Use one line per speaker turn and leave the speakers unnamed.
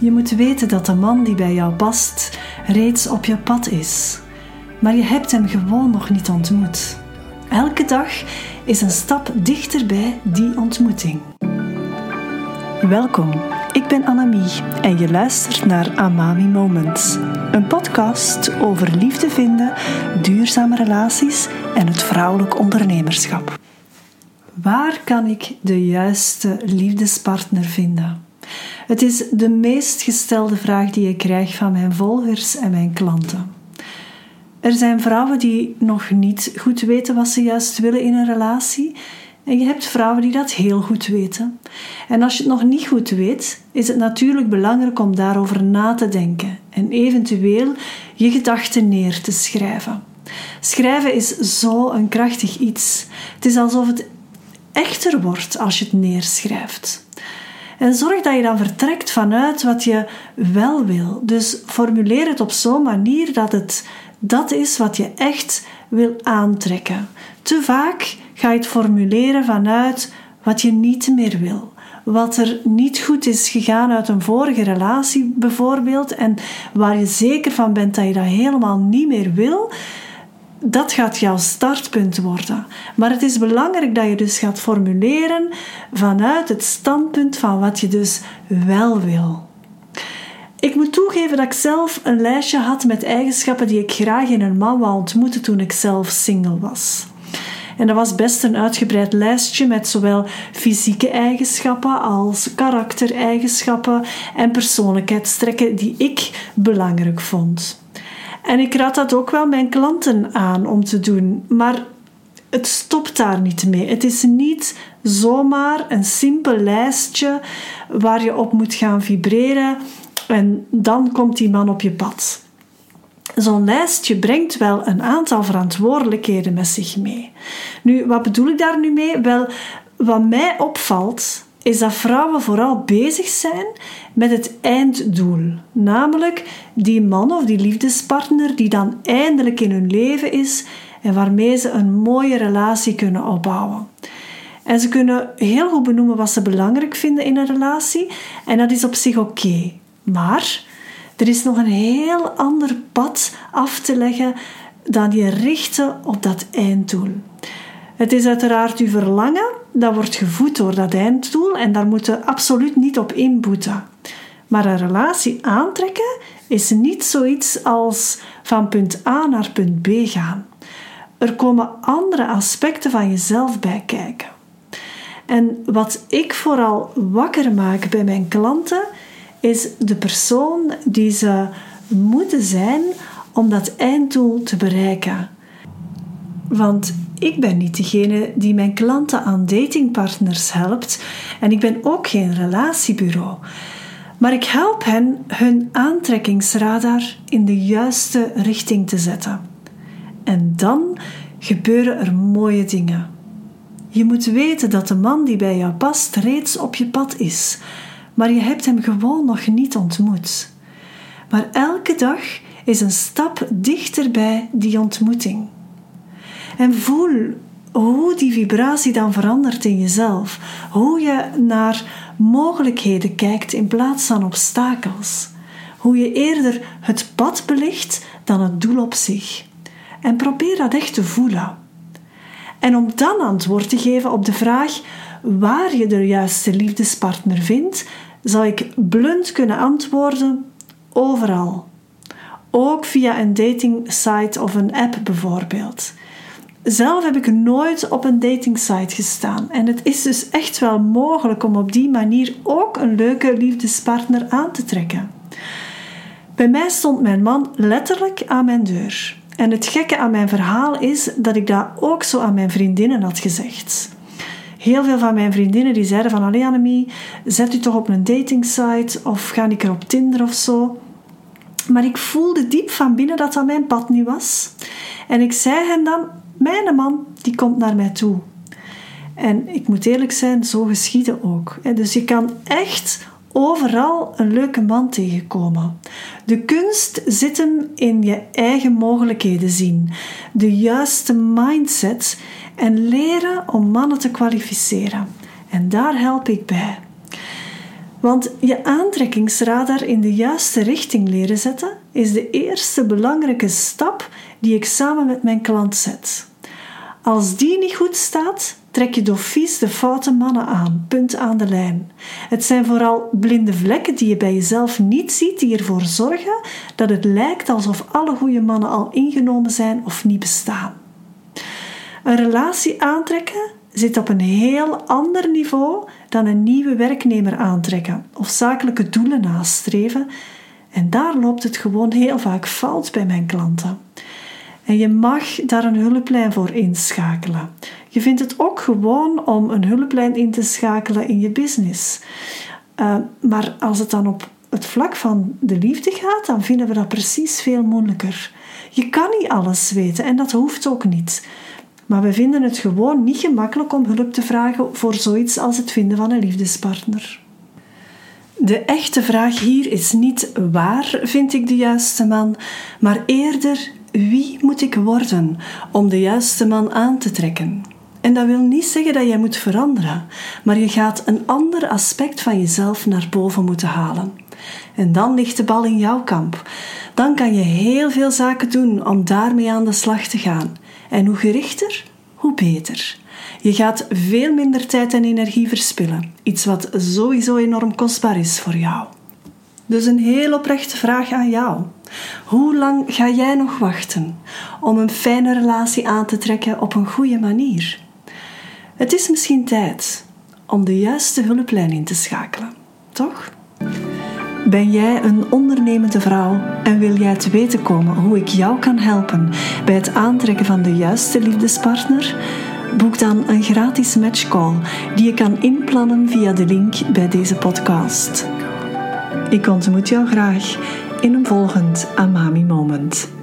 Je moet weten dat de man die bij jou past reeds op je pad is, maar je hebt hem gewoon nog niet ontmoet. Elke dag is een stap dichterbij die ontmoeting. Welkom, ik ben Annemie en je luistert naar Amami Moments, een podcast over liefde vinden, duurzame relaties en het vrouwelijk ondernemerschap. Waar kan ik de juiste liefdespartner vinden? Het is de meest gestelde vraag die ik krijg van mijn volgers en mijn klanten. Er zijn vrouwen die nog niet goed weten wat ze juist willen in een relatie. En je hebt vrouwen die dat heel goed weten. En als je het nog niet goed weet, is het natuurlijk belangrijk om daarover na te denken en eventueel je gedachten neer te schrijven. Schrijven is zo een krachtig iets. Het is alsof het echter wordt als je het neerschrijft. En zorg dat je dan vertrekt vanuit wat je wel wil. Dus formuleer het op zo'n manier dat het dat is wat je echt wil aantrekken. Te vaak ga je het formuleren vanuit wat je niet meer wil. Wat er niet goed is gegaan uit een vorige relatie bijvoorbeeld en waar je zeker van bent dat je dat helemaal niet meer wil dat gaat jouw startpunt worden. Maar het is belangrijk dat je dus gaat formuleren vanuit het standpunt van wat je dus wel wil. Ik moet toegeven dat ik zelf een lijstje had met eigenschappen die ik graag in een man wou ontmoeten toen ik zelf single was. En dat was best een uitgebreid lijstje met zowel fysieke eigenschappen als karaktereigenschappen en persoonlijkheidstrekken die ik belangrijk vond. En ik raad dat ook wel mijn klanten aan om te doen. Maar het stopt daar niet mee. Het is niet zomaar een simpel lijstje waar je op moet gaan vibreren en dan komt die man op je pad. Zo'n lijstje brengt wel een aantal verantwoordelijkheden met zich mee. Nu, wat bedoel ik daar nu mee? Wel, wat mij opvalt is dat vrouwen vooral bezig zijn met het einddoel. Namelijk die man of die liefdespartner die dan eindelijk in hun leven is en waarmee ze een mooie relatie kunnen opbouwen. En ze kunnen heel goed benoemen wat ze belangrijk vinden in een relatie en dat is op zich oké. Maar er is nog een heel ander pad af te leggen dan je richten op dat einddoel. Het is uiteraard uw verlangen, dat wordt gevoed door dat einddoel en daar moeten absoluut niet op inboeten. Maar een relatie aantrekken is niet zoiets als van punt A naar punt B gaan. Er komen andere aspecten van jezelf bij kijken. En wat ik vooral wakker maak bij mijn klanten, is de persoon die ze moeten zijn om dat einddoel te bereiken. Want ik ben niet degene die mijn klanten aan datingpartners helpt en ik ben ook geen relatiebureau. Maar ik help hen hun aantrekkingsradar in de juiste richting te zetten. En dan gebeuren er mooie dingen. Je moet weten dat de man die bij jou past reeds op je pad is, maar je hebt hem gewoon nog niet ontmoet. Maar elke dag is een stap dichterbij die ontmoeting. En voel hoe die vibratie dan verandert in jezelf. Hoe je naar mogelijkheden kijkt in plaats van obstakels. Hoe je eerder het pad belicht dan het doel op zich. En probeer dat echt te voelen. En om dan antwoord te geven op de vraag waar je de juiste liefdespartner vindt, zou ik blunt kunnen antwoorden: overal. Ook via een dating site of een app bijvoorbeeld. Zelf heb ik nooit op een datingsite gestaan en het is dus echt wel mogelijk om op die manier ook een leuke liefdespartner aan te trekken. Bij mij stond mijn man letterlijk aan mijn deur. En het gekke aan mijn verhaal is dat ik dat ook zo aan mijn vriendinnen had gezegd. Heel veel van mijn vriendinnen die zeiden van Allee Annemie, zet u toch op een datingsite of ga ik er op Tinder of zo. Maar ik voelde diep van binnen dat dat mijn pad niet was. En ik zei hen dan, mijn man die komt naar mij toe. En ik moet eerlijk zijn, zo geschieden ook. Dus je kan echt overal een leuke man tegenkomen. De kunst zit hem in je eigen mogelijkheden zien, de juiste mindset en leren om mannen te kwalificeren. En daar help ik bij. Want je aantrekkingsradar in de juiste richting leren zetten is de eerste belangrijke stap die ik samen met mijn klant zet. Als die niet goed staat, trek je door vies de foute mannen aan, punt aan de lijn. Het zijn vooral blinde vlekken die je bij jezelf niet ziet, die ervoor zorgen dat het lijkt alsof alle goede mannen al ingenomen zijn of niet bestaan. Een relatie aantrekken zit op een heel ander niveau dan een nieuwe werknemer aantrekken of zakelijke doelen nastreven. En daar loopt het gewoon heel vaak fout bij mijn klanten. En je mag daar een hulplijn voor inschakelen. Je vindt het ook gewoon om een hulplijn in te schakelen in je business. Uh, maar als het dan op het vlak van de liefde gaat, dan vinden we dat precies veel moeilijker. Je kan niet alles weten en dat hoeft ook niet. Maar we vinden het gewoon niet gemakkelijk om hulp te vragen voor zoiets als het vinden van een liefdespartner. De echte vraag hier is niet waar vind ik de juiste man, maar eerder wie moet ik worden om de juiste man aan te trekken. En dat wil niet zeggen dat jij moet veranderen, maar je gaat een ander aspect van jezelf naar boven moeten halen. En dan ligt de bal in jouw kamp. Dan kan je heel veel zaken doen om daarmee aan de slag te gaan. En hoe gerichter, hoe beter. Je gaat veel minder tijd en energie verspillen, iets wat sowieso enorm kostbaar is voor jou. Dus een heel oprechte vraag aan jou. Hoe lang ga jij nog wachten om een fijne relatie aan te trekken op een goede manier? Het is misschien tijd om de juiste hulplijn in te schakelen, toch? Ben jij een ondernemende vrouw en wil jij te weten komen hoe ik jou kan helpen bij het aantrekken van de juiste liefdespartner? Boek dan een gratis matchcall die je kan inplannen via de link bij deze podcast. Ik ontmoet jou graag in een volgend Amami Moment.